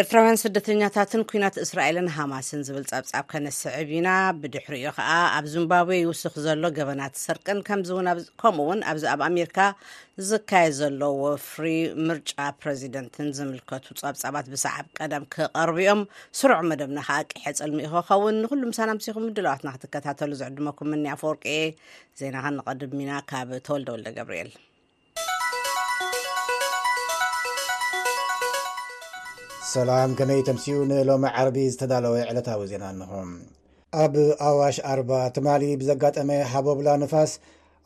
ኤርትራውያን ስደተኛታትን ኩናት እስራኤልን ሃማስን ዝብል ጸብጻብ ከነስዕብ ኢና ብድሕሪኡ ከኣ ኣብ ዚምባብዌ ይውስኽ ዘሎ ገበናት ስርቅን ከምኡ እውን ኣብዚ ኣብ ኣሜሪካ ዝካየድ ዘሎ ወፍሪ ምርጫ ፕረዚደንትን ዝምልከቱ ጸብጻባት ብሰዓብ ቀደም ክቐርቡ እዮም ስሩዕ መደብና ከኣ ቅሐ ጽልሚ እዩ ክኸውን ንኩሉ ምሳና ምሲኹም ምድለዋትና ክትከታተሉ ዝዕድመኩም ምኒ ኣፈወርቂ እየ ዜናኻን ንቐድሚና ካብ ተወልደ ወልደ ገብርኤል ሰላም ከመይ ተምስኡ ንሎሚ ዓርቢ ዝተዳለወ ዕለታዊ ዜና እንኹ ኣብ ኣዋሽ ኣርባ ትማሊ ብዘጋጠመ ሃቦብላ ንፋስ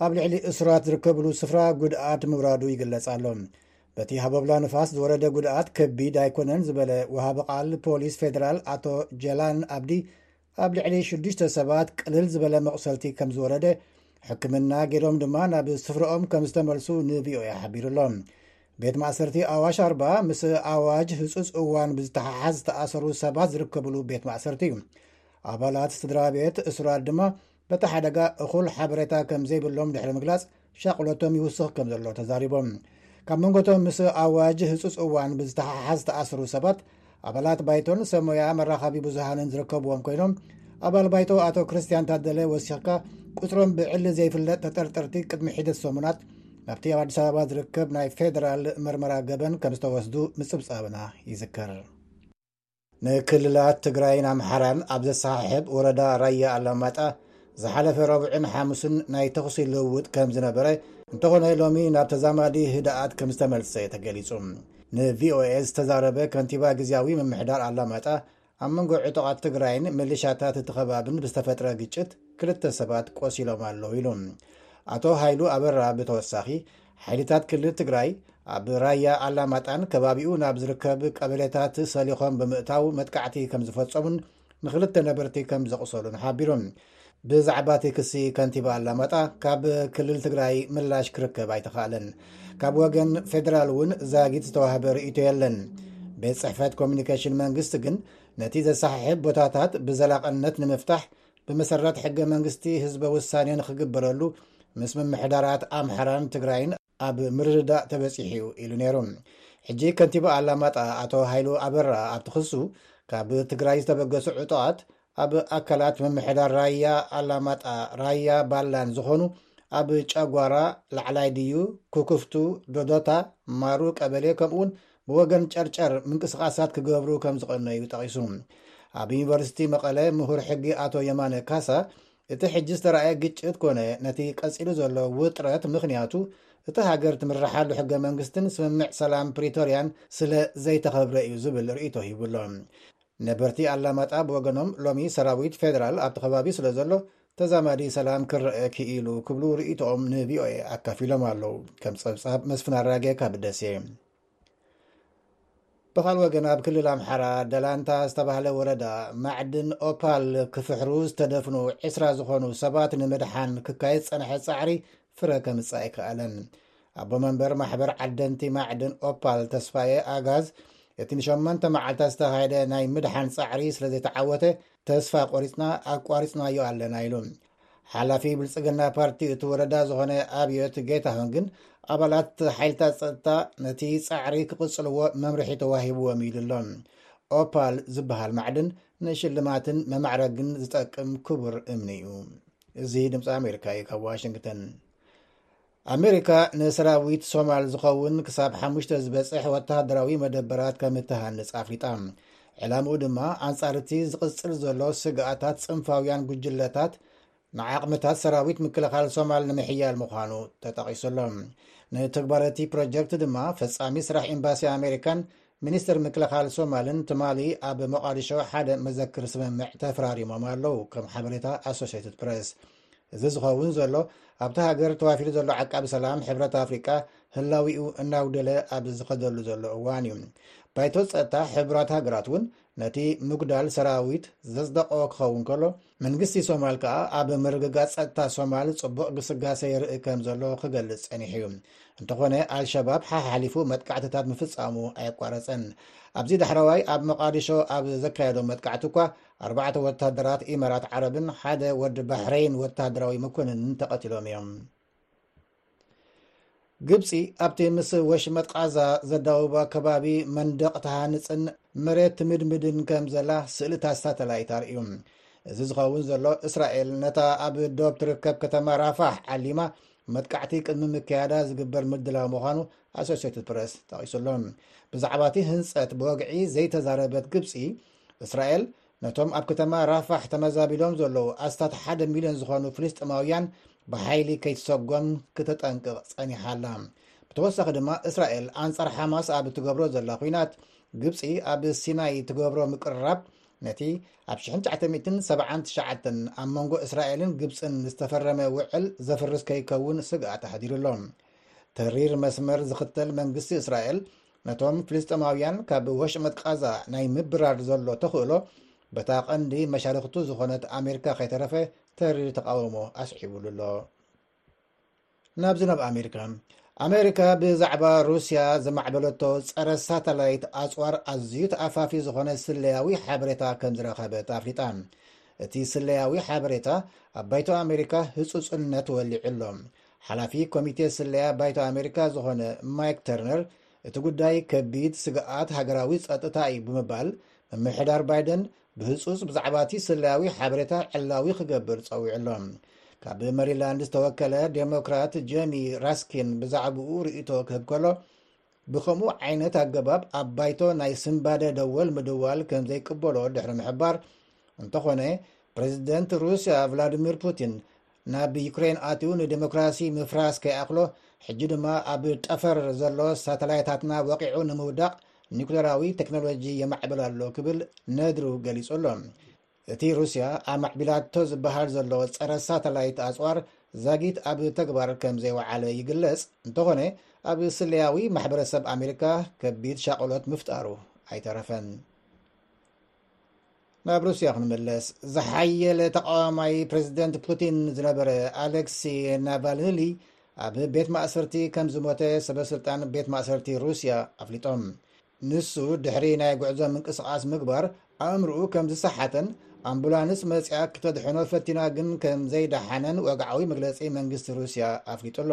ኣብ ልዕሊ እሱራት ዝርከብሉ ስፍራ ጉድኣት ምውራዱ ይግለጽ ኣሎ በቲ ሃቦብላ ንፋስ ዝወረደ ጉድኣት ከቢድ ኣይኮነን ዝበለ ውሃቢ ቓል ፖሊስ ፌደራል ኣቶ ጀላን ኣብዲ ኣብ ልዕሊ ሽዱሽተ ሰባት ቅልል ዝበለ መቑሰልቲ ከም ዝወረደ ሕክምና ገይሮም ድማ ናብ ስፍረኦም ከም ዝተመልሱ ንቪኦኤ ሓቢሩ ኣሎ ቤት ማእሰርቲ ኣዋሽ ኣርባ ምስ ኣዋጅ ህፁፅ እዋን ብዝተሓሓዝ ዝተኣሰሩ ሰባት ዝርከብሉ ቤት ማእሰርቲ እዩ ኣባላት ስድራ ቤት እሱራት ድማ በቲ ሓደጋ እኹል ሓበሬታ ከም ዘይብሎም ድሕሪ ምግላፅ ሻቕሎቶም ይውስኽ ከም ዘሎ ተዛሪቦም። ካብ መንጎቶም ምስ ኣዋጅ ህፁፅ እዋን ብዝተሓሓዝ ዝተኣስሩ ሰባት ኣባላት ባይቶን ሰብ ሞያ መራኸቢ ብዙሃንን ዝርከብዎም ኮይኖም ኣባል ባይቶ ኣቶ ክርስትያን ታደለ ወሲኽካ ቁፅሮም ብዕሊ ዘይፍለጥ ተጠርጠርቲ ቅድሚ ሒደት ሰሙናት ናብቲ ኣብ ኣዲስ ኣበባ ዝርከብ ናይ ፌደራል መርመራ ገበን ከም ዝተወስዱ ምፅብፃብና ይዝከር። ንክልላት ትግራይን ኣምሓራን ኣብ ዘሰሓሕብ ወረዳ ራያ ኣላማጣ ዝሓለፈ ረቡዕን ሓሙስን ናይ ተኹሲ ልውውጥ ከም ዝነበረ እንተኾነ ሎሚ ናብ ተዛማዲ ህድኣት ከም ዝተመልሰ ተገሊጹ። ንቪኦኤ ዝተዛረበ ከንቲባ ግዜያዊ ምምሕዳር ኣላማጣ ኣብ መንጎ ዕጡቓት ትግራይን ምልሻታት እቲ ከባብን ብዝተፈጥረ ግጭት ክልተ ሰባት ቆሲሎም ኣለዉ ኢሉ። ኣቶ ሃይሉ ኣበራ ብተወሳኺ ሓይልታት ክልል ትግራይ ኣብ ራያ ኣላማጣን ከባቢኡ ናብ ዝርከብ ቀበሌታት ሰሊኾም ብምእታው መጥቃዕቲ ከም ዝፈጸሙን ንክልተ ነበርቲ ከም ዘቑሰሉን ሓቢሩን ብዛዕባ እቲ ክሲ ከንቲባ ኣላማጣ ካብ ክልል ትግራይ ምላሽ ክርከብ ኣይተኻእለን ካብ ወገን ፌደራል እውን ዛጊት ዝተዋህበ ርእቶ የለን ቤት ጽሕፈት ኮሚኒኬሽን መንግስቲ ግን ነቲ ዘሰሓሕብ ቦታታት ብዘላቐነት ንምፍታሕ ብመሰረት ሕገ መንግስቲ ህዝበ ውሳኔ ንክግበረሉ ምስ ምምሕዳራት ኣምሓራን ትግራይን ኣብ ምርድዳእ ተበፂሑ እዩ ኢሉ ነይሩ። ሕጂ ከንቲባ ኣላማጣ ኣቶ ሃይሉ ኣበራ ኣብቲ ክሱ ካብ ትግራይ ዝተበገሱ ዕጡቓት ኣብ ኣካላት ምምሕዳር ራያ ኣላማጣ፣ ራያ ባላን ዝኾኑ ኣብ ጨጓራ፣ ላዕላይ ድዩ፣ ኩኩፍቱ፣ ዶዶታ፣ ማሩ ቀበሌ ከምኡውን ብወገን ጨርጨር ምንቅስቓሳት ክገብሩ ከም ዝቐነዩ ጠቒሱ። ኣብ ዩኒቨርሲቲ መቐለ ምሁር ሕጊ ኣቶ የማነ ካሳ፣ እቲ ሕጂ ዝተራእየ ግጭት ኮነ ነቲ ቀጺሉ ዘሎ ውጥረት ምኽንያቱ እቲ ሃገር ትምረሓሉ ሕገ መንግስትን ስምምዕ ሰላም ፕሪቶርያን ስለ ዘይተኸብረ እዩ ዝብል ርእይቶ ሂቡ'ሎ። ነበርቲ ኣላማጣ ብወገኖም ሎሚ ሰራዊት ፌደራል ኣብቲ ከባቢ ስለ ዘሎ ተዛማዲ ሰላም ክረኣ ክኢሉ ክብሉ ርእይቶኦም ንቪኦኤ ኣካፊሎም ኣለው። ከም ጸብጻብ መስፍን ኣራጌ ካብ ደሴ። ብኻል ወገን ኣብ ክልል ኣምሓራ ደላንታ ዝተባህለ ወረዳ ማዕድን ኦፓል ክፍሕሩ ዝተደፍኑ ዕስራ ዝኾኑ ሰባት ንምድሓን ክካየድ ዝጸንሐ ጻዕሪ ፍረ ከምጽእ ኣይከኣለን። ኣቦ መንበር ማሕበር ዓደንቲ ማዕድን ኦፓል ተስፋየ ኣጋዝ እቲ ንሸመንተ መዓልታት ዝተኻየደ ናይ ምድሓን ጻዕሪ ስለ ዘይተዓወተ ተስፋ ቆሪጽና ኣቋሪጽናዮ ኣለና ኢሉ። ሓላፊ ብልጽግና ፓርቲ እቲ ወረዳ ዝኾነ ኣብዮት ጌታሁን ግን ኣባላት ሓይልታት ጸጥታ ነቲ ጻዕሪ ክቕጽልዎ መምርሒ ተዋሂብዎም ኢሉ ኣሎ። ኦፓል ዝበሃል ማዕድን ንሽልማትን መማዕረግን ዝጠቅም ክቡር እምኒ እዩ። እዚ ድምፂ ኣሜሪካ እዩ ካብ ዋሽንግተን ኣሜሪካ ንሰራዊት ሶማል ዝኸውን ክሳብ ሓሙሽተ ዝበፅሕ ወተሃደራዊ መደበራት ከም እትሃንፅ ኣፍሊጣ ዕላምኡ ድማ ኣንጻር እቲ ዝቕፅል ዘሎ ስግኣታት ፅንፋውያን ጉጅለታት ንዓቕምታት ሰራዊት ምክልኻል ሶማል ንምሕያል ምዃኑ ተጠቒሱሎም ንተግባረቲ ፕሮጀክት ድማ ፈፃሚ ስራሕ ኤምባሲ ኣሜሪካን ሚኒስትር ምክልኻል ሶማልን ትማሊ ኣብ ሞቓዲሾ ሓደ መዘክር ስምምዕ ተፈራሪሞም ኣለው ከም ሓበሬታ ኣሶሽትድ ፕረስ እዚ ዝኸውን ዘሎ ኣብቲ ሃገር ተዋፊሩ ዘሎ ዓቃቢ ሰላም ሕብረት ኣፍሪቃ ህላዊኡ እናውደለ ኣብ ዝኸደሉ ዘሎ እዋን እዩ ባይቶ ጸጥታ ሕቡራት ሃገራት እውን ነቲ ምጉዳል ሰራዊት ዘጽደቆ ክኸውን ከሎ፣ መንግስቲ ሶማል ከኣ ኣብ ምርግጋጽ ጸጥታ ሶማል ጽቡቕ ግስጋሰ የርኢ ከም ዘሎ ክገልጽ ጸኒሑ እዩ። እንተኾነ ኣልሸባብ ሓሓሊፉ መጥቃዕትታት ምፍጻሙ ኣየቋረጸን። ኣብዚ ዳሕረዋይ ኣብ ሞቓዲሾ ኣብ ዘካየዶ መጥቃዕቲ እኳ ኣርባዕተ ወተሃደራት ኢማራት ዓረብን ሓደ ወዲ ባሕረይን ወተሃደራዊ መኮንንን ተቐቲሎም እዮም። ግብፂ ኣብቲ ምስ ወሽመጥ ቓዛ ዘዳውባ ከባቢ መንደቕ ትሃንፅን መሬት ትምድምድን ከም ዘላ ስእልታት ሳተላይት ኣርእዩ እዚ ዝኸውን ዘሎ እስራኤል ነታ ኣብ ዶብ ትርከብ ከተማ ራፋሕ ዓሊማ መጥቃዕቲ ቅድሚ ምክያዳ ዝግበር ምድላው ምዃኑ ኣሶሴትድ ፕረስ ጠቒሱሎ ብዛዕባ እቲ ህንፀት ብወግዒ ዘይተዛረበት ግብፂ እስራኤል ነቶም ኣብ ከተማ ራፋሕ ተመዛቢሎም ዘለዉ ኣስታት ሓደ ሚልዮን ዝኾኑ ፍልስጥማውያን ብሓይሊ ከይትሰጎም ክተጠንቅቕ ጸኒሓ ኣላ። ብተወሳኺ ድማ እስራኤል ኣንጻር ሓማስ ኣብ እትገብሮ ዘላ ኲናት ግብጺ ኣብ ሲናይ ትገብሮ ምቅርራብ ነቲ ኣብ 1979 ኣብ መንጎ እስራኤልን ግብጽን ዝተፈረመ ውዕል ዘፍርስ ከይከውን ስግኣት ኣሕዲሩ ኣሎ። ተሪር መስመር ዝኽተል መንግስቲ እስራኤል ነቶም ፍልስጤማውያን ካብ ወሽመጥ ቓዛ ናይ ምብራር ዘሎ ተኽእሎ በታ ቀንዲ መሻርኽቱ ዝኾነት ኣሜሪካ ከይተረፈ ተሪር ተቓውሞ ኣስዒቡሉ ኣሎ። ናብዚ ናብ ኣሜሪካ ኣሜሪካ ብዛዕባ ሩስያ ዘማዕበለቶ ጸረ ሳተላይት ኣጽዋር ኣዝዩ ተኣፋፊ ዝኾነ ስለያዊ ሓበሬታ ከም ዝረኸበት ኣፍሊጣ። እቲ ስለያዊ ሓበሬታ ኣብ ባይቶ ኣሜሪካ ህጹጽነት ወሊዑ ኣሎ። ሓላፊ ኮሚቴ ስለያ ባይቶ ኣሜሪካ ዝኾነ ማይክ ተርነር እቲ ጉዳይ ከቢድ ስግኣት ሃገራዊ ጸጥታ እዩ ብምባል ምምሕዳር ባይደን ብህፁፅ ብዛዕባ እቲ ስለያዊ ሓበሬታ ዕላዊ ክገብር ጸዊዑ ኣሎ ካብ መሪላንድ ዝተወከለ ዴሞክራት ጀሚ ራስኪን ብዛዕባኡ ርእቶ ክህብ ከሎ ብከምኡ ዓይነት ኣገባብ ኣብ ባይቶ ናይ ስምባደ ደወል ምድዋል ከም ዘይቅበሎ ድሕሪ ምሕባር እንተኾነ ፕሬዚደንት ሩስያ ቭላድሚር ፑቲን ናብ ዩክሬን ኣትዩ ንደሞክራሲ ምፍራስ ከይኣኽሎ ሕጂ ድማ ኣብ ጠፈር ዘሎ ሳተላይታትና ወቒዑ ንምውዳቕ ኒኩሌራዊ ቴክኖሎጂ የማዕብል ኣሎ ክብል ነድሩ ገሊጹ ኣሎ እቲ ሩስያ ኣማዕቢላቶ ዝበሃል ዘሎ ጸረ ሳተላይት ኣጽዋር ዛጊት ኣብ ተግባር ከም ዘይወዓለ ይግለጽ እንተኾነ ኣብ ስለያዊ ማሕበረሰብ ኣሜሪካ ከቢድ ሻቕሎት ምፍጣሩ ኣይተረፈን ናብ ሩስያ ክንመለስ ዝሓየለ ተቃዋማይ ፕሬዚደንት ፑቲን ዝነበረ ኣሌክሲ ናቫልንሊ ኣብ ቤት ማእሰርቲ ከም ዝሞተ ሰበስልጣን ቤት ማእሰርቲ ሩስያ ኣፍሊጦም ንሱ ድሕሪ ናይ ጉዕዞ ምንቅስቓስ ምግባር ኣእምርኡ ከም ዝሰሓተን ኣምቡላንስ መፅያ ክተድሕኖ ፈቲና ግን ከም ዘይደሓነን ወግዓዊ መግለፂ መንግስቲ ሩስያ ኣፍሊጡ ኣሎ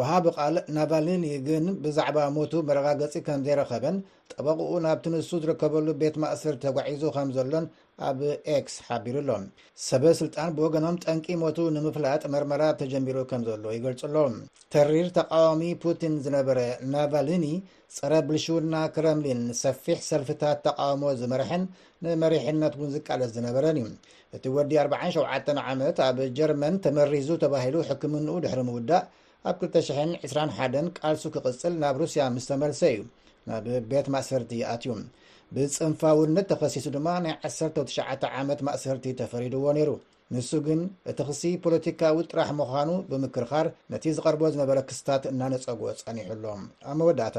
ወሃቢ ቃል ናቫልኒ ግን ብዛዕባ ሞቱ መረጋገፂ ከም ዘይረኸበን ጠበቕኡ ናብቲ ንሱ ዝርከበሉ ቤት ማእሰርቲ ተጓዒዙ ከም ዘሎን ኣብ ኤክስ ሓቢሩ ኣሎ። ሰበ ስልጣን ብወገኖም ጠንቂ ሞቱ ንምፍላጥ መርመራ ተጀሚሩ ከም ዘሎ ይገልጹ ኣለዉ። ተሪር ተቃዋሚ ፑቲን ዝነበረ ናቫልኒ ጸረ ብልሽውና ክረምሊን ሰፊሕ ሰልፍታት ተቃውሞ ዝመርሐን ንመሪሕነት እውን ዝቃለስ ዝነበረን እዩ። እቲ ወዲ 47 ዓመት ኣብ ጀርመን ተመሪዙ ተባሂሉ ሕክምንኡ ድሕሪ ምውዳእ ኣብ ክልተ ሽሕን ዕስራን ሓደን ቃልሱ ክቕጽል ናብ ሩስያ ምስ ተመልሰ እዩ ናብ ቤት ማእሰርቲ ኣትዩ። ብጽንፋውነት ተኸሲሱ ድማ ናይ ዓሰርተው ትሽዓተ ዓመት ማእሰርቲ ተፈሪድዎ ነይሩ። ንሱ ግን እቲ ክሲ ፖለቲካዊ ጥራሕ ምዃኑ ብምክርኻር ነቲ ዝቐርቦ ዝነበረ ክስታት እናነጸጎ ጸኒሑ ኣሎ። ኣብ መወዳእታ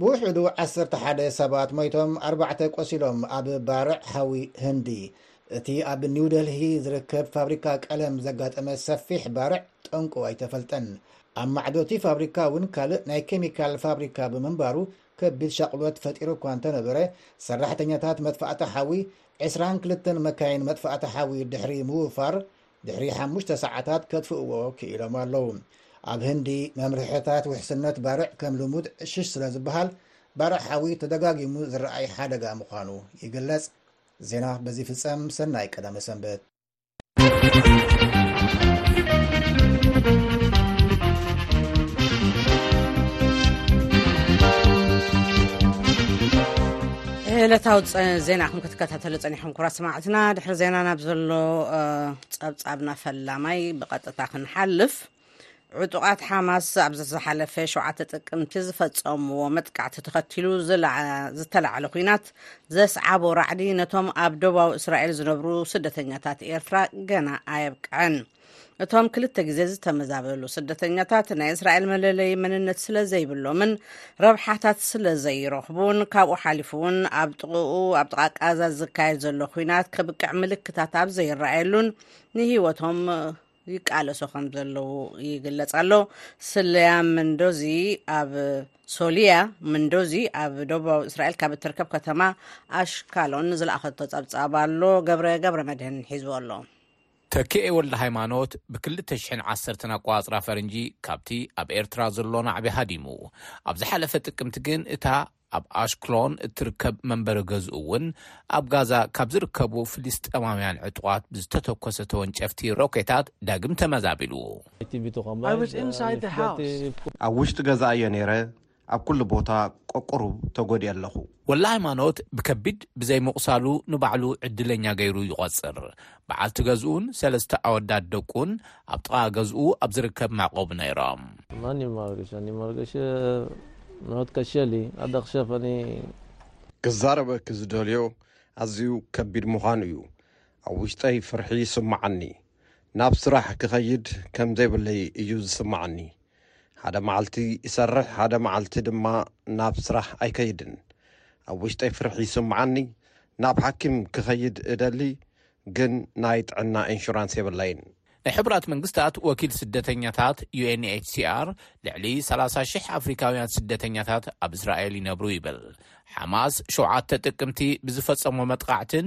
ብውሕዱ ዓሰርተ ሓደ ሰባት ሞይቶም ኣርባዕተ ቆሲሎም ኣብ ባርዕ ሓዊ ህንዲ እቲ ኣብ ኒውደልሂ ዝርከብ ፋብሪካ ቀለም ዘጋጠመ ሰፊሕ ባርዕ ጠንቁ ኣይተፈልጠን። ኣብ ማዕዶ'ቲ ፋብሪካ እውን ካልእ ናይ ኬሚካል ፋብሪካ ብምንባሩ ከቢድ ሻቕሎት ፈጢሩ እኳ እንተነበረ፣ ሰራሕተኛታት መጥፋእቲ ሓዊ ዕስራን ክልተን መካይን መጥፋእቲ ሓዊ ድሕሪ ምውፋር ድሕሪ ሓሙሽተ ሰዓታት ከጥፍእዎ ክኢሎም ኣለዉ። ኣብ ህንዲ መምርሕታት ውሕስነት ባርዕ ከም ልሙድ ዕሽሽ ስለ ዝበሃል፣ ባርዕ ሓዊ ተደጋጊሙ ዝረኣይ ሓደጋ ምዃኑ ይግለጽ። ዜና በዚ ይፍጸም፣ ሰናይ ቀዳመ ሰንበት። ዕለታዊ ዜና ኹም ክትከታተሉ ፀኒሖም ኩራ ስማዕትና ድሕሪ ዜና ናብ ዘሎ ፀብፃብና ፈላማይ ብቐጥታ ክንሓልፍ ዕጡቓት ሓማስ ኣብ ዝሓለፈ ሸውዓተ ጥቅምቲ ዝፈጸምዎ መጥቃዕቲ ተኸቲሉ ዝተላዕለ ኩናት ዘስዓቦ ራዕዲ ነቶም ኣብ ደቡባዊ እስራኤል ዝነብሩ ስደተኛታት ኤርትራ ገና ኣየብቅዐን እቶም ክልተ ግዜ ዝተመዛበሉ ስደተኛታት ናይ እስራኤል መለለይ መንነት ስለ ዘይብሎምን ረብሓታት ስለ ዘይረኽቡን ካብኡ ሓሊፉ እውን ኣብ ጥቕኡ ኣብ ጥቓ ቃዛ ዝካየድ ዘሎ ኩናት ከብቅዕ ምልክታት ኣብ ዘይረኣየሉን ንህይወቶም ይቃለሶ ከም ዘለዉ ይግለጽ ኣሎ ስለያ መንዶዚ ኣብ ሶልያ መንዶዚ ኣብ ደቡባዊ እስራኤል ካብ እትርከብ ከተማ ኣሽካሎን ዝለኣኸቶ ጸብጻብ ኣሎ ገብረ ገብረ መድህን ሒዝዎ ኣሎ ተኪኤ ወልደ ሃይማኖት ብ2ዓሰርተ ኣቋጽራ ፈረንጂ ካብቲ ኣብ ኤርትራ ዘሎ ናዕቢ ሃዲሙ ኣብ ዝሓለፈ ጥቅምቲ ግን እታ ኣብ ኣሽክሎን እትርከብ መንበሪ ገዝኡ እውን ኣብ ጋዛ ካብ ዝርከቡ ፍልስጤማውያን ዕጡቓት ብዝተተኮሰ ተወንጨፍቲ ሮኬታት ዳግም ተመዛቢሉ። ኣብ ውሽጢ ገዛ እየ ነይረ፣ ኣብ ኩሉ ቦታ ቀቁሩብ ተጎዲኤ ኣለኹ። ወላሃይማኖት ብከቢድ ብዘይምቑሳሉ ንባዕሉ ዕድለኛ ገይሩ ይቖጽር። በዓልቲ ገዝኡን ሰለስተ ኣወዳት ደቁን ኣብ ጥቓ ገዝኡ ኣብ ዝርከብ መዕቆቢ ነይሮም። ክዛረበኪ ዝደልዮ ኣዝዩ ከቢድ ምዃኑ እዩ። ኣብ ውሽጠይ ፍርሒ ይስምዓኒ። ናብ ስራሕ ክኸይድ ከም ዘይብለይ እዩ ዝስምዓኒ። ሓደ መዓልቲ ይሰርሕ ሓደ መዓልቲ ድማ ናብ ስራሕ ኣይከይድን። ኣብ ውሽጠይ ፍርሒ ይስምዓኒ፣ ናብ ሓኪም ክኸይድ እደሊ ግን ናይ ጥዕና ኢንሹራንስ የብለይን። ናይ ሕቡራት መንግስታት ወኪል ስደተኛታት፣ UNHCR፣ ልዕሊ ሰላሳ ሽሕ ኣፍሪካውያን ስደተኛታት ኣብ እስራኤል ይነብሩ ይብል። ሓማስ ሸውዓተ ጥቅምቲ ብዝፈጸሞ መጥቓዕቲን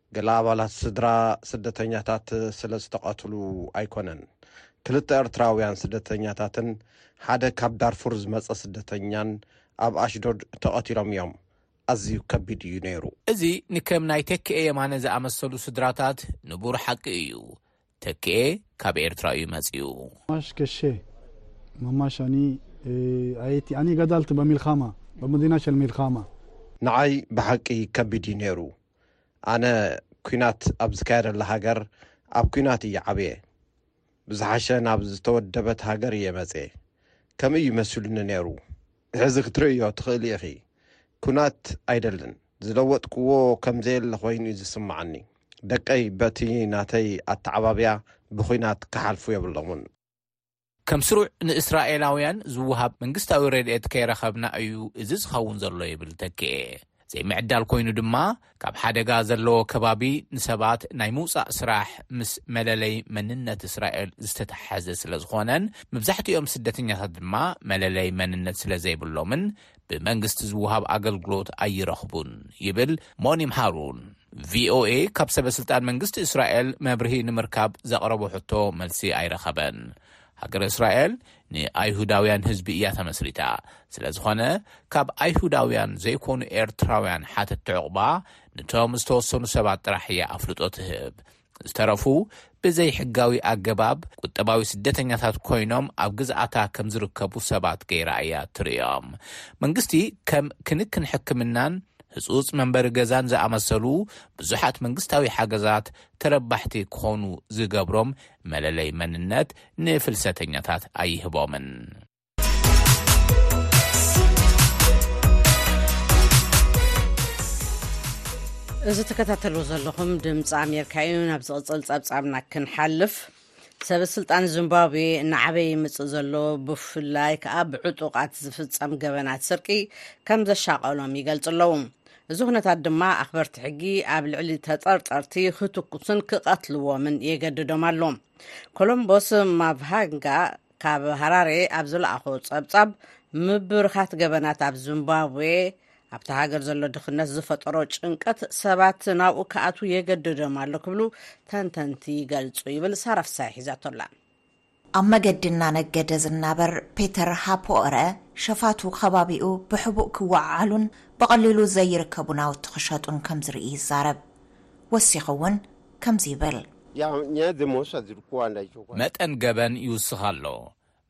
ገለ ኣባላት ስድራ ስደተኛታት ስለ ዝተቐትሉ ኣይኮነን። ክልተ ኤርትራውያን ስደተኛታትን ሓደ ካብ ዳርፉር ዝመጸ ስደተኛን ኣብ ኣሽዶድ ተቐቲሎም እዮም። ኣዝዩ ከቢድ እዩ ነይሩ። እዚ ንከም ናይ ተኪኤ የማነ ዝኣመሰሉ ስድራታት ንቡር ሓቂ እዩ። ተኪኤ ካብ ኤርትራ እዩ መጺኡ። ማሽ ከሼ ማማሽ ኣኒ ኣየቲ ኣኒ ገዳልት በሚልካማ በመዲና ሸል ሚልካማ። ንዓይ ብሓቂ ከቢድ እዩ ኔሩ ኣነ ኩናት ኣብ ዝካየደላ ሃገር ኣብ ኩናት እየ ዓብየ ብዝሓሸ ናብ ዝተወደበት ሃገር እየ መጼ ከምእዩ መሲሉኒ ኔሩ ሕዚ ክትርእዮ ትኽእሊ ኢኺ ኩናት ኣይደልን ዝለወጥክዎ ከም ዘየለ ኮይኑ እዩ ዝስምዓኒ ደቀይ በቲ ናተይ ኣተዓባብያ ብኩናት ክሓልፉ የብሎሙን። ከም ስሩዕ ንእስራኤላውያን ዝወሃብ መንግስታዊ ረድኤት ከይረኸብና እዩ እዚ ዝኸውን ዘሎ ይብል ተኪኤ። ዘይምዕዳል ኮይኑ ድማ ካብ ሓደጋ ዘለዎ ከባቢ ንሰባት ናይ ምውፃእ ስራሕ ምስ መለለይ መንነት እስራኤል ዝተተሓሓዘ ስለዝኾነን መብዛሕቲኦም ስደተኛታት ድማ መለለይ መንነት ስለዘይብሎምን ብመንግስቲ ዝወሃብ ኣገልግሎት ኣይረኽቡን ይብል ሞኒም ሃሩን ቪኦኤ ካብ ሰበስልጣን መንግስቲ እስራኤል መብርሂ ንምርካብ ዘቕረቦ ሕቶ መልሲ ኣይረኸበን ሃገረ እስራኤል ንኣይሁዳውያን ህዝቢ እያ ተመስሪታ። ስለዝኾነ ካብ ኣይሁዳውያን ዘይኮኑ ኤርትራውያን ሓተቲ ዑቕባ ንቶም ዝተወሰኑ ሰባት ጥራሕ እያ ኣፍልጦ ትህብ። ዝተረፉ ብዘይሕጋዊ ኣገባብ ቁጠባዊ ስደተኛታት ኮይኖም ኣብ ግዝኣታ ከም ዝርከቡ ሰባት ገይራ እያ ትርእዮም። መንግስቲ ከም ክንክን ሕክምናን ህጹጽ መንበሪ ገዛን ዝኣመሰሉ ብዙሓት መንግስታዊ ሓገዛት ተረባሕቲ ክኾኑ ዝገብሮም መለለይ መንነት ንፍልሰተኛታት ኣይህቦምን። እዚ ተከታተልዎ ዘለኹም ድምፂ ኣሜሪካ እዩ ናብ ዝቕፅል ፀብፃብና ክንሓልፍ ሰበ ስልጣን ዚምባብዌ እናዓበየ ይምፅእ ዘሎ ብፍላይ ከዓ ብዕጡቓት ዝፍፀም ገበናት ስርቂ ከም ዘሻቐሎም ይገልፁ ኣለዉ እዚ ኩነታት ድማ ኣኽበርቲ ሕጊ ኣብ ልዕሊ ተጠርጠርቲ ክትኩሱን ክቐትልዎምን የገድዶም ኣሎ ኮሎምቦስ ማቭሃንጋ ካብ ሃራሬ ኣብ ዝለኣኾ ጸብጻብ ምብርኻት ገበናት ኣብ ዚምባብዌ ኣብቲ ሃገር ዘሎ ድኽነት ዝፈጠሮ ጭንቀት ሰባት ናብኡ ክኣትዉ የገድዶም ኣሎ ክብሉ ተንተንቲ ይገልጹ ይብል ሳራፍሳይ ሒዛቶላ ኣብ መገዲ እናነገደ ዝናበር ፔተር ሃፖኦረ፣ ሸፋቱ ኸባቢኡ ብሕቡእ ክወዓዓሉን ብቐሊሉ ዘይርከቡ ናውቲ ክሸጡን ከም ዝርኢ ይዛረብ። ወሲኹ እውን ከምዚ ይብል። መጠን ገበን ይውስኽ ኣሎ፣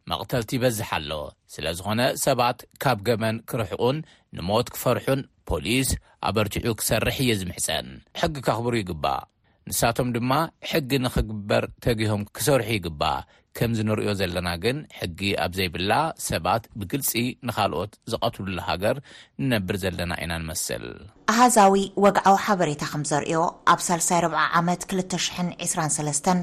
መቕተልቲ ይበዝሕ ኣሎ፣ ስለ ዝኾነ ሰባት ካብ ገበን ክርሕቑን ንሞት ክፈርሑን ፖሊስ ኣበርቲዑ ክሰርሕ እየ ዝምሕጸን። ሕጊ ከኽብሩ ይግባእ። ንሳቶም ድማ ሕጊ ንኽግበር ተጊሆም ክሰርሑ ይግባእ። ከምዚ ንርእዮ ዘለና ግን ሕጊ ኣብ ዘይብላ ሰባት ብግልጺ ንኻልኦት ዝቐትሉላ ሃገር ንነብር ዘለና ኢና ንመስል። ኣሃዛዊ ወግዓዊ ሓበሬታ ከም ዘርእዮ ኣብ ሳልሳይ ርብዒ ዓመት ክልተ ሽሕን ዕስራን ሰለስተን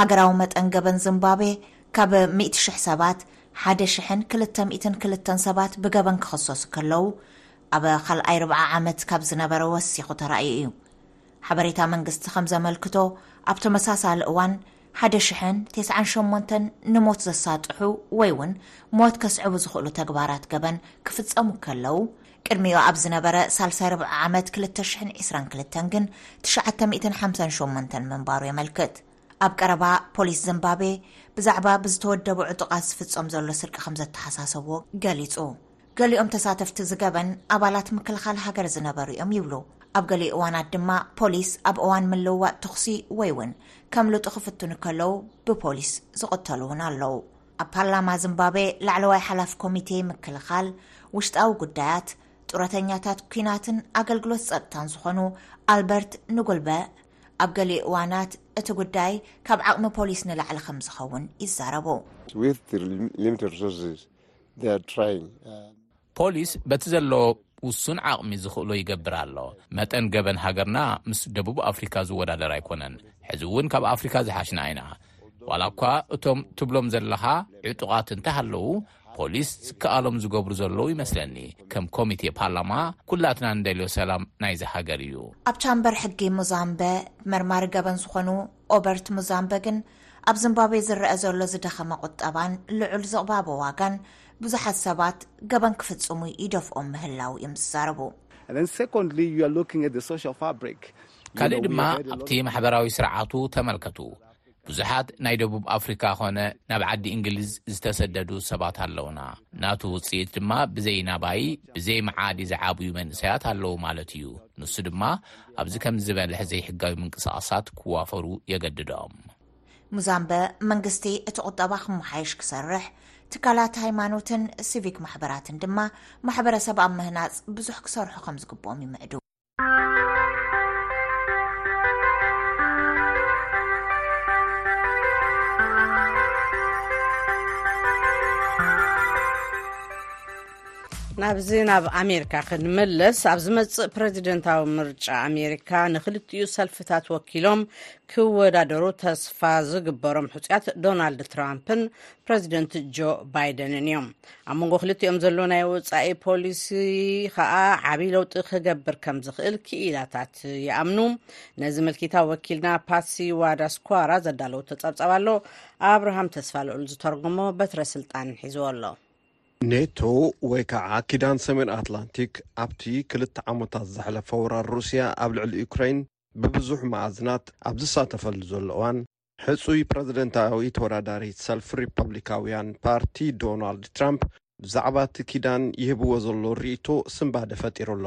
ሃገራዊ መጠን ገበን ዝምባብዌ ካብ ሚእቲ ሽሕ ሰባት ሓደ ሽሕን ክልተ ሚእትን ክልተን ሰባት ብገበን ክኽሰሱ ከለዉ ኣብ ኻልኣይ ርብዒ ዓመት ካብ ዝነበረ ወሲኹ ተራእዩ እዩ። ሓበሬታ መንግስቲ ከም ዘመልክቶ ኣብ ተመሳሳሊ እዋን ሓደ ሽሕን ቴስዓን ሸሞንተን ንሞት ዘሳጥሑ ወይ እውን ሞት ከስዕቡ ዝኽእሉ ተግባራት ገበን ክፍጸሙ ከለዉ ቅድሚኡ ኣብ ዝነበረ ሳልሳይ ርብዒ ዓመት ክልተ ሽሕን ዒስራን ክልተን ግን ትሽዓተ ሚእትን ሓምሳን ሸሞንተን ምንባሩ የመልክት። ኣብ ቀረባ ፖሊስ ዝምባቤ ብዛዕባ ብዝተወደቡ ዕጡቓት ዝፍጸም ዘሎ ስርቂ ከም ዘተሓሳሰቦ ገሊጹ። ገሊኦም ተሳተፍቲ እዚ ገበን ኣባላት ምክልኻል ሃገር ዝነበሩ እዮም ይብሉ። ኣብ ገሊኡ እዋናት ድማ ፖሊስ ኣብ እዋን ምልውዋጥ ተኹሲ ወይ እውን ከምልጡ ክፍትኑ ከለው ብፖሊስ ዝቕተሉ እውን ኣለው። ኣብ ፓርላማ ዝምባቤ ላዕለዋይ ሓላፊ ኮሚቴ ምክልኻል፣ ውሽጣዊ ጉዳያት፣ ጡረተኛታት ኲናትን ኣገልግሎት ጸጥታን ዝኾኑ ኣልበርት ንጉልበ ኣብ ገሊኡ እዋናት እቲ ጉዳይ ካብ ዓቕሚ ፖሊስ ንላዕሊ ከምዝኸውን ይዛረቡ። ፖሊስ በቲ ዘሎ ውሱን ዓቕሚ ዝኽእሎ ይገብር ኣሎ። መጠን ገበን ሃገርና ምስ ደቡብ ኣፍሪካ ዝወዳደር ኣይኮነን። ሕዚ እውን ካብ ኣፍሪካ ዝሓሽና ኢና። ዋላ እኳ እቶም ትብሎም ዘለኻ ዕጡቓት እንተሃለዉ ፖሊስ ዝከኣሎም ዝገብሩ ዘለዉ ይመስለኒ ከም ኮሚቴ ፓርላማ ኩላትና ንደልዮ ሰላም ናይዚ ሃገር እዩ ኣብ ቻምበር ሕጊ ሙዛምበ መርማሪ ገበን ዝኾኑ ኦበርት ሙዛምበ ግን፣ ኣብ ዝምባብዌ ዝረኣ ዘሎ ዝደኸመ ቁጠባን ልዑል ዝቕባበ ዋጋን፣ ብዙሓት ሰባት ገበን ክፍጽሙ ይደፍኦም ምህላዉ እዮም ዝዛረቡ። ካልእ ድማ ኣብቲ ማሕበራዊ ስርዓቱ ተመልከቱ። ብዙሓት ናይ ደቡብ ኣፍሪካ ኮነ ናብ ዓዲ እንግሊዝ ዝተሰደዱ ሰባት ኣለዉና። ናቱ ውጽኢት ድማ ብዘይ ናባይ፣ ብዘይ መዓዲ ዝዓብዩ መንእሰያት ኣለዉ ማለት እዩ። ንሱ ድማ ኣብዚ ከም ዝበለ ዘይሕጋዊ ምንቅስቓሳት ክዋፈሩ የገድዶም። ሙዛምበ መንግስቲ እቲ ቁጠባ ክመሓየሽ ክሰርሕ፣ ትካላት ሃይማኖትን ሲቪክ ማሕበራትን ድማ ማሕበረሰብ ኣብ ምህናፅ ብዙሕ ክሰርሑ ከም ዝግብኦም ይምዕዱ። ናብዚ ናብ ኣሜሪካ ክንመለስ ኣብ ዝመጽእ ፕረዚደንታዊ ምርጫ ኣሜሪካ ንክልቲኡ ሰልፍታት ወኪሎም ክወዳደሩ ተስፋ ዝግበሮም ሕፁያት ዶናልድ ትራምፕን ፕረዚደንት ጆ ባይደንን እዮም ኣብ መንጎ ክልቲኦም ዘሎ ናይ ወፃኢ ፖሊሲ ከዓ ዓብይ ለውጢ ክገብር ከም ዝኽእል ክኢላታት ይኣምኑ ነዚ ምልኪታ ወኪልና ፓትሲ ዋዳስኳራ ዘዳለውቶ ፀብፀብ ኣሎ ኣብርሃም ተስፋ ልኡል ዝተርጎሞ በትረ ስልጣን ሒዝዎ ኣሎ ኔቶ ወይ ከዓ ኪዳን ሰሜን ኣትላንቲክ ኣብቲ ክልተ ዓመታት ዘሕለፈ ወራር ሩስያ ኣብ ልዕሊ ዩክረይን ብብዙሕ መኣዝናት ኣብ ዝሳተፈሉ ዘሎ እዋን ሕፁይ ፕረዚደንታዊ ተወዳዳሪት ሰልፊ ሪፐብሊካዊያን ፓርቲ ዶናልድ ትራምፕ ብዛዕባ እቲ ኪዳን ይህብዎ ዘሎ ሪኢቶ ስንባደ ፈጢሩ ኣሎ።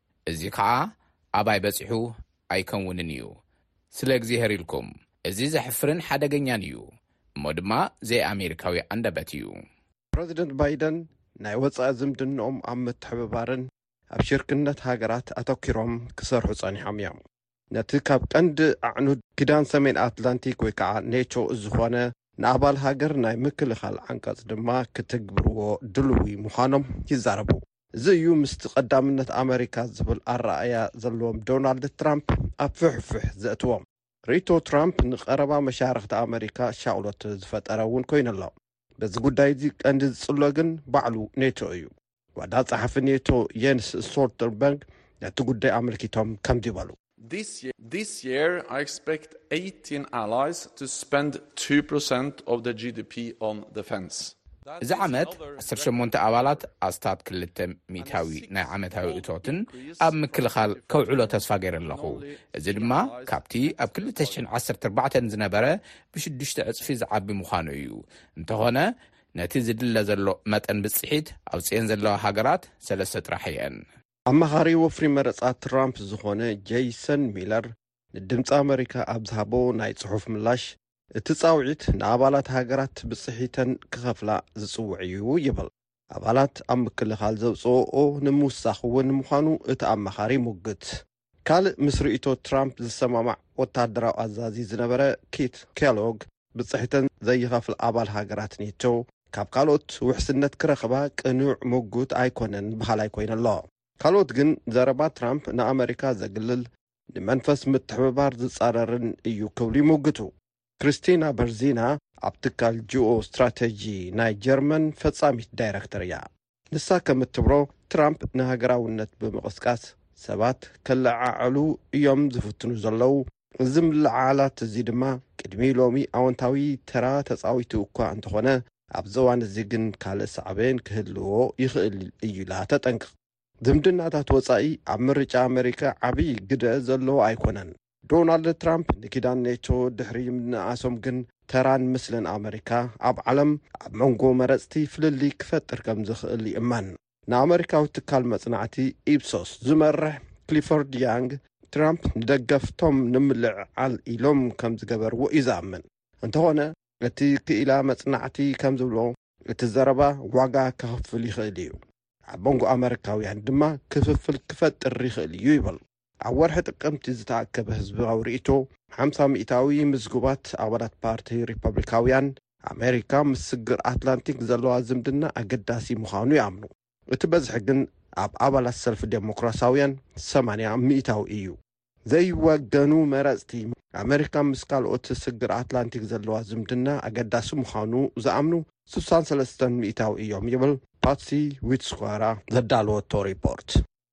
እዚ ከኣ ኣባይ በጺሑ ኣይከውንን እዩ። ስለ እግዚሄር ኢልኩም። እዚ ዘሕፍርን ሓደገኛን እዩ። እሞ ድማ ዘይ ኣሜሪካዊ ኣንደበት እዩ። ፕረዚደንት ባይደን ናይ ወጻኢ ዝምድንኦም ኣብ ምትሕብባርን ኣብ ሽርክነት ሃገራት ኣተኲሮም ክሰርሑ ጸኒሖም እዮም። ነቲ ካብ ቀንዲ ኣዕኑድ ኪዳን ሰሜን ኣትላንቲክ ወይ ከኣ ኔቶ ዝኾነ ንኣባል ሃገር ናይ ምክልኻል ዓንቀጽ ድማ ክትግብርዎ ድልዊ ምዃኖም ይዛረቡ። እዚ እዩ ምስቲ ቀዳምነት ኣመሪካ ዝብል ኣረኣእያ ዘለዎም ዶናልድ ትራምፕ ኣብ ፍሕፍሕ ዘእትዎ። ርእይቶ ትራምፕ ንቀረባ መሻርኽቲ ኣመሪካ ሻቕሎት ዝፈጠረ እውን ኮይኑ ኣሎ። በዚ ጉዳይ እዚ ቀንዲ ዝጽሎ ግን ባዕሉ ኔቶ እዩ። ዋና ጸሓፊ ኔቶ የንስ ስቶልተንበርግ ነቲ ጉዳይ ኣመልኪቶም ከምዚ በሉ። This year I expect 18 allies to spend 2% of their GDP on defense. እዚ ዓመት ዓሰርተ ሸሞንተ ኣባላት ኣስታት ክልተ ሚእታዊ ናይ ዓመታዊ እቶትን ኣብ ምክልኻል ከውዕሎ ተስፋ ገይረ ኣለኹ። እዚ ድማ ካብቲ ኣብ ክልተ ሽሕን ዓሰርተ ኣርባዕተን ዝነበረ ብሽዱሽተ ዕጽፊ ዝዓቢ ምዃኑ እዩ። እንተኾነ ነቲ ዝድለ ዘሎ መጠን ብጽሒት ኣውጺኤን ዘለዋ ሃገራት ሰለስተ ጥራሕ እየን። ኣማኻሪ ወፍሪ መረጻ ትራምፕ ዝኾነ ጀይሰን ሚለር ንድምጺ ኣመሪካ ኣብ ዝሃቦ ናይ ጽሑፍ ምላሽ፣ እቲ ጻውዒት ንኣባላት ሃገራት ብጽሒተን ክኸፍላ ዝጽውዕ እዩ ይብል። ኣባላት ኣብ ምክልኻል ዘውጽእኦ ንምውሳኽ'ውን ምዃኑ እቲ ኣማኻሪ ይሙግት። ካልእ ምስ ርእይቶ ትራምፕ ዝሰማማዕ ወተሃደራዊ ኣዛዚ ዝነበረ ኪት ኬሎግ፣ ብጽሕተን ዘይኸፍል ኣባል ሃገራት ኔቶ ካብ ካልኦት ውሕስነት ክረኽባ ቅኑዕ ምጉት ኣይኮነን በሃላይ ኮይኑ ኣሎ። ካልኦት ግን ዘረባ ትራምፕ ንኣመሪካ ዘግልል፣ ንመንፈስ ምትሕብባር ዝጻረርን እዩ ክብሉ ይምጉቱ። ክርስቲና በርዚና ኣብ ትካል ጂኦ ስትራተጂ ናይ ጀርመን ፈጻሚት ዳይረክተር እያ። ንሳ ከም እትብሎ፣ ትራምፕ ንሃገራውነት ብምቕስቃስ ሰባት ከለዓዕሉ እዮም ዝፍትኑ ዘለዉ። እዚ ምልዕዓላት እዚ ድማ ቅድሚ ሎሚ ኣወንታዊ ተራ ተጻዊቱ እኳ እንተዀነ፣ ኣብዚ እዋን እዚ ግን ካልእ ሳዕቤን ክህልዎ ይኽእል እዩ ኢላ ተጠንቅቕ። ዝምድናታት ወጻኢ ኣብ ምርጫ ኣመሪካ ዓብዪ ግደ ዘለዎ ኣይኰነን። ዶናልድ ትራምፕ ንኪዳን ኔቶ ድሕሪ ምንእኣሶም ግን ተራን ምስልን ኣመሪካ ኣብ ዓለም ኣብ መንጎ መረጽቲ ፍልልይ ክፈጥር ከም ዝኽእል ይእመን። ንኣመሪካዊ ትካል መጽናዕቲ ኢፕሶስ ዝመርሕ ክሊፎርድ ያንግ ትራምፕ ንደገፍቶም ንምልዕዓል ኢሎም ከም ዝገበርዎ እዩ ዝኣምን። እንተዀነ እቲ ክኢላ መጽናዕቲ ከም ዝብሎ እቲ ዘረባ ዋጋ ከኽፍል ይኽእል እዩ፣ ኣብ መንጎ ኣመሪካውያን ድማ ክፍፍል ክፈጥር ይኽእል እዩ ይብል። ኣብ ወርሒ ጥቅምቲ ዝተኣከበ ህዝባዊ ርእይቶ፣ ሓምሳ ሚእታዊ ምዝጉባት ኣባላት ፓርቲ ሪፓብሊካውያን፣ ኣመሪካ ምስ ስግር ኣትላንቲክ ዘለዋ ዝምድና ኣገዳሲ ምዃኑ ይኣምኑ። እቲ በዝሒ ግን ኣብ ኣባላት ሰልፊ ደሞክራሳውያን ሰማንያ ሚእታዊ እዩ። ዘይወገኑ መረጽቲ፣ ኣመሪካ ምስ ካልኦት ስግር ኣትላንቲክ ዘለዋ ዝምድና ኣገዳሲ ምዃኑ ዝኣምኑ ስሳን ሰለስተን ሚእታዊ እዮም ይብል ፓትሲ ዊትስኳራ ዘዳለወቶ ሪፖርት።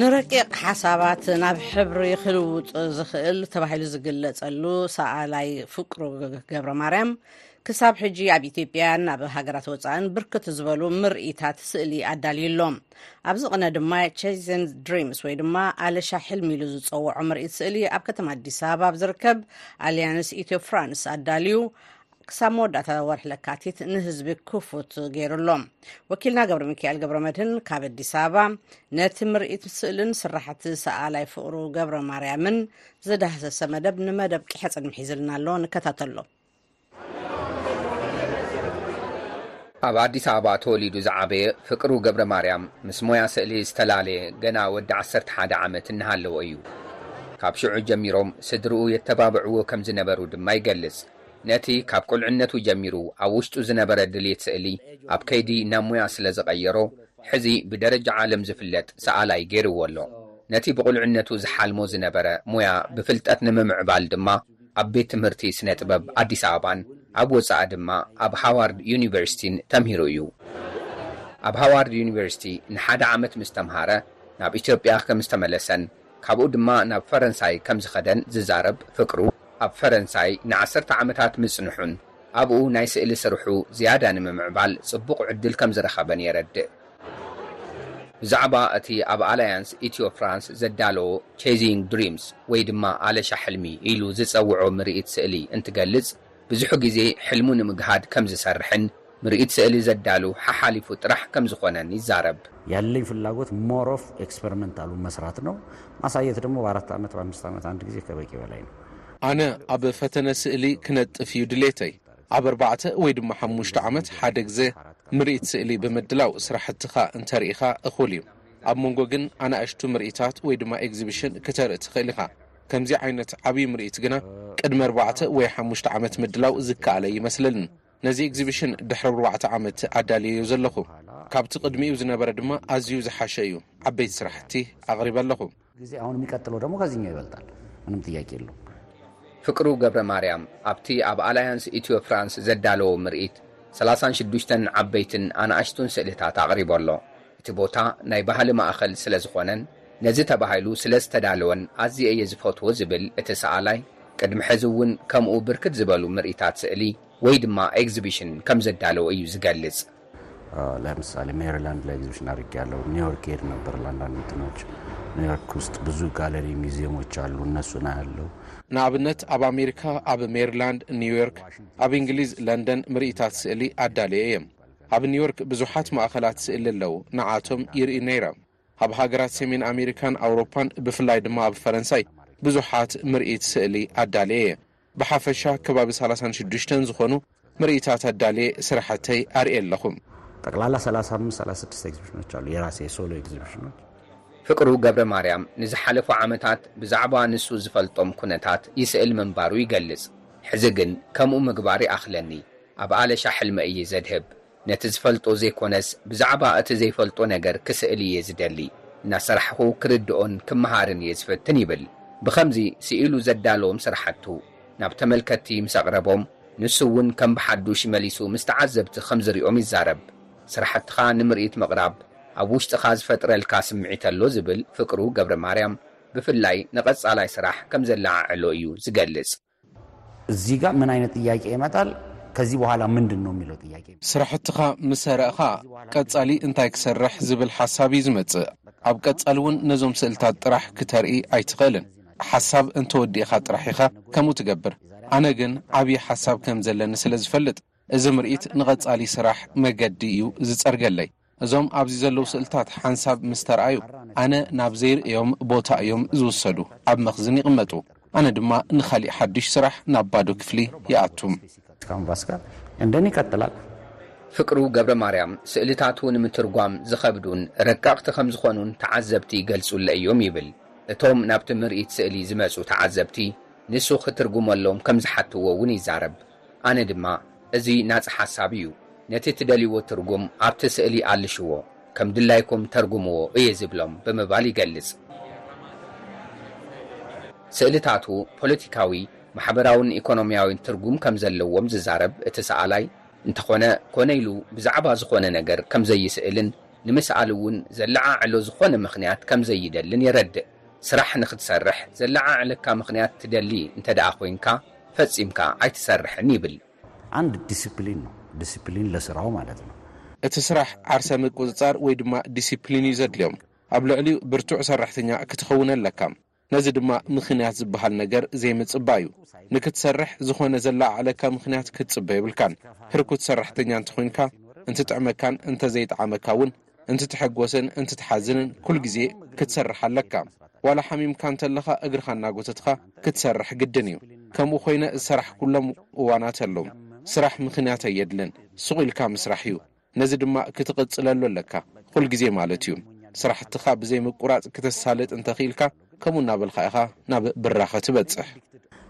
ንረቂቕ ሓሳባት ናብ ሕብሪ ክልውጥ ዝኽእል ተባሂሉ ዝግለጸሉ ሰኣላይ ፍቅሩ ገብረ ማርያም ክሳብ ሕጂ ኣብ ኢትዮጵያን ኣብ ሃገራት ወፃእን ብርክት ዝበሉ ምርኢታት ስእሊ ኣዳልዩ ኣሎ ኣብዚ ቕነ ድማ ቸዘን ድሪምስ ወይ ድማ ኣለሻ ሕልሚ ኢሉ ዝፀውዖ ምርኢት ስእሊ ኣብ ከተማ ኣዲስ ኣበባ ኣብ ዝርከብ ኣሊያንስ ኢትዮ ፍራንስ ኣዳልዩ ክሳብ መወዳእታ ወርሒ ለካቲት ንህዝቢ ክፉት ገይሩ ኣሎ ወኪልና ገብረ ሚካኤል ገብረ መድህን ካብ ኣዲስ ኣበባ ነቲ ምርኢት ስእልን ስራሕቲ ሰኣላይ ፍቅሩ ገብረ ማርያምን ዝዳህሰሰ መደብ ንመደብ ቅሐ ፅድሚ ሒዝልና ኣሎ ንከታተሎ ኣብ ኣዲስ ኣበባ ተወሊዱ ዝዓበየ ፍቅሩ ገብረ ማርያም ምስ ሞያ ስእሊ ዝተላለየ ገና ወዲ 11 ዓመት እናሃለዎ እዩ። ካብ ሽዑ ጀሚሮም ስድርኡ የተባብዕዎ ከም ዝነበሩ ድማ ይገልጽ። ነቲ ካብ ቁልዕነቱ ጀሚሩ ኣብ ውሽጡ ዝነበረ ድሌት ስእሊ ኣብ ከይዲ ናብ ሙያ ስለ ዝቐየሮ ሕዚ ብደረጃ ዓለም ዝፍለጥ ሰኣላይ ገይርዎ ኣሎ። ነቲ ብቑልዕነቱ ዝሓልሞ ዝነበረ ሙያ ብፍልጠት ንምምዕባል ድማ ኣብ ቤት ትምህርቲ ስነ ጥበብ ኣዲስ ኣበባን ኣብ ወፃኢ ድማ ኣብ ሃዋርድ ዩኒቨርሲቲን ተምሂሩ እዩ። ኣብ ሃዋርድ ዩኒቨርሲቲ ንሓደ ዓመት ምስ ተምሃረ ናብ ኢትዮጵያ ከም ዝተመለሰን ካብኡ ድማ ናብ ፈረንሳይ ከም ዝኸደን ዝዛረብ ፍቅሩ፣ ኣብ ፈረንሳይ ንዓሰርተ ዓመታት ምጽንሑን ኣብኡ ናይ ስእሊ ስርሑ ዝያዳ ንምምዕባል ጽቡቕ ዕድል ከም ዝረኸበን የረድእ። ብዛዕባ እቲ ኣብ ኣላያንስ ኢትዮ-ፍራንስ ዘዳለዎ Chasing Dreams ወይ ድማ ኣለሻ ሕልሚ ኢሉ ዝጸውዖ ምርኢት ስእሊ እንትገልጽ፣ ብዙሕ ግዜ ሕልሙ ንምግሃድ ከም ዝሰርሕን፣ ምርኢት ስእሊ ዘዳሉ ሓሓሊፉ ጥራሕ ከምዝኾነን ይዛረብ። ያለኝ ፍላጎት ሞር ኦፍ ኤክስፐርመንታሉ መስራት ነው። ማሳየት ደግሞ በአራት አመት በአምስት አመት አንድ ጊዜ ከበቂ በላይ ነው። ኣነ ኣብ ፈተነ ስእሊ ክነጥፍ እዩ ድሌተይ። ኣብ ኣርባዕተ ወይ ድማ ሓሙሽተ ዓመት ሓደ ግዘ ምርኢት ስእሊ ብምድላው ስራሕትኻ እንተርኢኻ እኹል እዩ። ኣብ መንጎ ግን ኣናእሽቱ ምርኢታት ወይ ድማ ኤግዚብሽን ክተርኢ ትኽእል ኢኻ። ከምዚ ዓይነት ዓብይ ምርኢት ግና ቅድሚ ኣርባዕተ ወይ ሓሙሽተ ዓመት ምድላው ዝከኣል ኣይመስለንን። ነዚ ኤግዚብሽን ድሕሪ ኣርባዕተ ዓመት ኣዳልየዮ ዘለኹ። ካብቲ ቅድሚኡ ዝነበረ ድማ ኣዝዩ ዝሓሸ እዩ። ዓበይቲ ስራሕቲ ኣቕሪበ ኣለኹ። ግዜ ኣሁን ሚቀጥሎ ደሞ ከዚኛው ይበልጣል ምንም ጥያቄ የለውም። ፍቅሩ ገብረማርያም ኣብቲ ኣብ ኣላያንስ ኢትዮ ፍራንስ ዘዳለዎ ምርኢት ሰላሳን ሽዱሽተን ዓበይትን ኣናእሽቱን ስእልታት ኣቕሪቡ ኣሎ። እቲ ቦታ ናይ ባህሊ ማእኸል ስለዝኾነን ነዚ ተባሂሉ ስለዝተዳለወን ኣዝየ እየ ዝፈትዎ ዝብል እቲ ሰኣላይ፣ ቅድሚ ሕዚ እውን ከምኡ ብርክት ዝበሉ ምርኢታት ስእሊ ወይ ድማ ኤግዚቢሽን ከም ዘዳለወ እዩ ዝገልጽ። ለምሳሌ ሜሪላንድ ላይ ኤግዚቢሽን አድርጌያለሁ። ኒውዮርክ እሄድ ነበር ለአንዳንድ እንትኖች ኒውዮርክ ውስጥ ብዙ ጋለሪ ሚዚየሞች አሉ እነሱን አያለሁ። ንኣብነት ኣብ ኣሜሪካ ኣብ ሜሪላንድ፣ ኒውዮርክ፣ ኣብ እንግሊዝ ለንደን ምርኢታት ስእሊ ኣዳልየ እየ። ኣብ ኒውዮርክ ብዙሓት ማእኸላት ስእሊ ኣለው ንዓቶም ይርኢ ነይረ። ኣብ ሃገራት ሰሜን ኣሜሪካን ኣውሮፓን ብፍላይ ድማ ኣብ ፈረንሳይ ብዙሓት ምርኢት ስእሊ ኣዳልየ እየ። ብሓፈሻ ከባቢ ሰላሳን ሽዱሽተን ዝኾኑ ምርኢታት ኣዳልየ ስራሕተይ ኣርእየ ኣለኹ። ጠቅላላ ሰላሳ ኣምስት ሰላሳ ስድስተ ኤግዚቢሽኖች ኣሉ፣ የራሴ የሶሎ ኤግዚቢሽኖች። ፍቅሩ ገብረማርያም ንዝሓለፉ ዓመታት ብዛዕባ ንሱ ዝፈልጦም ኩነታት ይስእል ምንባሩ ይገልጽ። ሕዚ ግን ከምኡ ምግባር ይኣኽለኒ፣ ኣብ ኣለሻ ሕልመይ እየ ዘድህብ፣ ነቲ ዝፈልጦ ዘይኮነስ ብዛዕባ እቲ ዘይፈልጦ ነገር ክስእል እየ ዝደሊ። እናሰራሕኹ ክርድኦን ክመሃርን እየ ዝፍትን ይብል። ብኸምዚ ስኢሉ ዘዳለዎም ስራሕቱ ናብ ተመልከትቲ ምስ ኣቕረቦም፣ ንሱ እውን ከም ብሓዱሽ መሊሱ ምስ ተዓዘብቲ ከም ዝሪኦም ይዛረብ። ስራሕትኻ ንምርኢት ምቕራብ ኣብ ውሽጥኻ ዝፈጥረልካ ስምዒት ኣሎ ዝብል ፍቅሩ ገብረማርያም፣ ብፍላይ ንቐፃላይ ስራሕ ከም ዘለዓዕሎ እዩ ዝገልፅ። እዚህ ጋር ምን አይነት ጥያቄ ይመጣል ከዚህ በኋላ ምንድን ነው የሚለው ጥያቄ ስራሕትኻ ምሰረእኻ ቀፃሊ እንታይ ክሰርሕ ዝብል ሓሳብ እዩ ዝመፅእ ኣብ ቀፃሊ እውን ነዞም ስእልታት ጥራሕ ክተርኢ ኣይትኽእልን ሓሳብ እንተወዲእኻ ጥራሕ ኢኻ ከምኡ ትገብር ኣነ ግን ዓብዪ ሓሳብ ከምዘለኒ ስለዝፈልጥ እዚ ምርኢት ንቐፃሊ ስራሕ መገዲ እዩ ዝፀርገለይ እዞም ኣብዚ ዘለዉ ስእልታት ሓንሳብ ምስ ተርኣዩ ኣነ ናብ ዘይርእዮም ቦታ እዮም ዝውሰዱ። ኣብ መኽዝን ይቕመጡ፣ ኣነ ድማ ንኻሊእ ሓዱሽ ስራሕ ናብ ባዶ ክፍሊ ይኣቱ። ፍቅሩ ገብረማርያም፣ ስእልታቱ ንምትርጓም ዝኸብዱን ረቀቕቲ ከም ዝኾኑን ተዓዘብቲ ይገልጹለይ እዮም ይብል። እቶም ናብቲ ምርኢት ስእሊ ዝመጹ ተዓዘብቲ፣ ንሱ ክትርጉመሎም ከም ዝሓትዎ እውን ይዛረብ። ኣነ ድማ እዚ ናጻ ሓሳብ እዩ፣ ነቲ ትደልይዎ ትርጉም ኣብቲ ስእሊ ኣልሽዎ፣ ከም ድላይኩም ተርጉምዎ እየ ዝብሎም ብምባል ይገልጽ። ስእልታቱ ፖለቲካዊ፣ ማሕበራውን ኢኮኖሚያዊን ትርጉም ከም ዘለዎም ዝዛረብ እቲ ሰኣላይ፣ እንተኾነ ኮነ ኢሉ ብዛዕባ ዝኾነ ነገር ከም ዘይስእልን ንምስኣል እውን ዘለዓዕሎ ዝኾነ ምኽንያት ከም ዘይደልን የረድእ። ስራሕ ንኽትሰርሕ ዘለዓዕለካ ምኽንያት ትደሊ እንተድኣ ኮይንካ ፈጺምካ ኣይትሰርሕን ይብል። ኣንድ ዲሲፕሊን ነው ዲሲፕሊን ለስራው ማለት ነው። እቲ ስራሕ ዓርሰ ምቁጽጻር ወይ ድማ ዲሲፕሊን እዩ ዘድልዮም። ኣብ ልዕሊኡ ብርቱዕ ሰራሕተኛ ክትኸውን ኣለካ። ነዚ ድማ ምኽንያት ዝበሃል ነገር ዘይምጽባይ እዩ። ንክትሰርሕ ዝኾነ ዘለዓዕለካ ምኽንያት ክትጽበ የብልካን። ህርኩት ሰራሕተኛ እንተኾይንካ፣ እንትጥዕመካን እንተዘይጠዓመካ እውን እንትትሕጎስን እንትትሓዝንን ኩል ግዜ ክትሰርሕ ኣለካ ዋላ ሓሚምካ እንተለኻ እግርኻ እናጎተትኻ ክትሰርሕ ግድን እዩ ከምኡ ኮይነ ዝሰራሕኩሎም እዋናት ኣለው ስራሕ ምኽንያት ኣየድልን ሱቕ ኢልካ ምስራሕ እዩ ነዚ ድማ ክትቕፅለሉ ኣለካ ኹል ግዜ ማለት እዩ ስራሕትኻ ብዘይ ምቁራፅ ክተሳልጥ እንተኺኢልካ ከምኡ እናበልካ ኢኻ ናብ ብራኸ ትበጽሕ።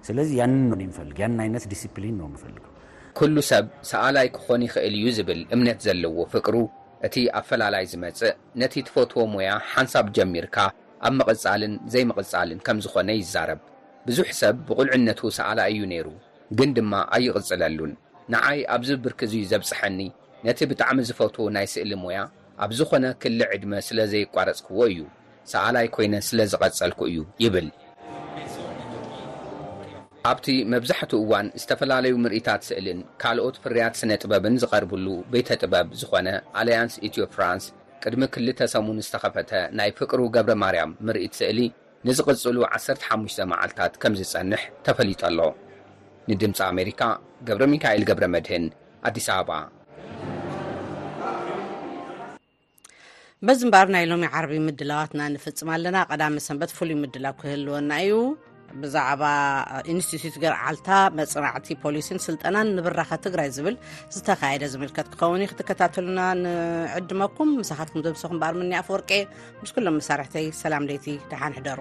ስለዚ ያንን ነው የሚፈልግ ያን አይነት ዲሲፕሊን ነው የሚፈልገው። ኩሉ ሰብ ሰኣላይ ክኾን ይኽእል እዩ ዝብል እምነት ዘለዎ ፍቅሩ፣ እቲ ኣፈላላይ ዝመጽእ ነቲ ትፈትዎ ሞያ ሓንሳብ ጀሚርካ ኣብ ምቕጻልን ዘይምቕጻልን ከም ዝኾነ ይዛረብ። ብዙሕ ሰብ ብቑልዕነቱ ሰኣላይ እዩ ነይሩ ግን ድማ ኣይቕጽለሉን። ንዓይ ኣብዚ ብርኪ እዙይ ዘብጽሐኒ ነቲ ብጣዕሚ ዝፈትዎ ናይ ስእሊ ሞያ ኣብ ዝኾነ ክሊ ዕድመ ስለ ዘየቋረጽክዎ እዩ። ሰኣላይ ኮይነ ስለ ዝቐጸልኩ እዩ ይብል። ኣብቲ መብዛሕትኡ እዋን ዝተፈላለዩ ምርኢታት ስእልን ካልኦት ፍርያት ስነ-ጥበብን ዝቐርብሉ ቤተ ጥበብ ዝኾነ ኣለያንስ ኢትዮ ፍራንስ ቅድሚ ክልተ ሰሙን ዝተኸፈተ ናይ ፍቅሩ ገብረማርያም ምርኢት ስእሊ ንዝቕጽሉ ዓሰርተ ሓሙሽተ መዓልታት ከም ዝጸንሕ ተፈሊጡ ኣሎ። ንድምጺ ኣሜሪካ ገብረሚካኤል ገብረመድህን ኣዲስ ኣበባ። በዚ እምበኣር ናይ ሎሚ ዓርቢ ምድላዋትና ንፍጽም ኣለና ቀዳሚ ሰንበት ፍሉይ ምድላው ክህልወና እዩ ብዛዕባ ኢንስቲትዩት ገርዓልታ መፅናዕቲ ፖሊሲን ስልጠናን ንብራኸ ትግራይ ዝብል ዝተካየደ ዝምልከት ክኸውን እዩ ክትከታተሉና ንዕድመኩም ምሳኻትኩም ዘምሰኹም በኣር ምኒ ኣፈወርቂ ምስ ኩሎም መሳርሕተይ ሰላም ለይቲ ደሓን ሕደሩ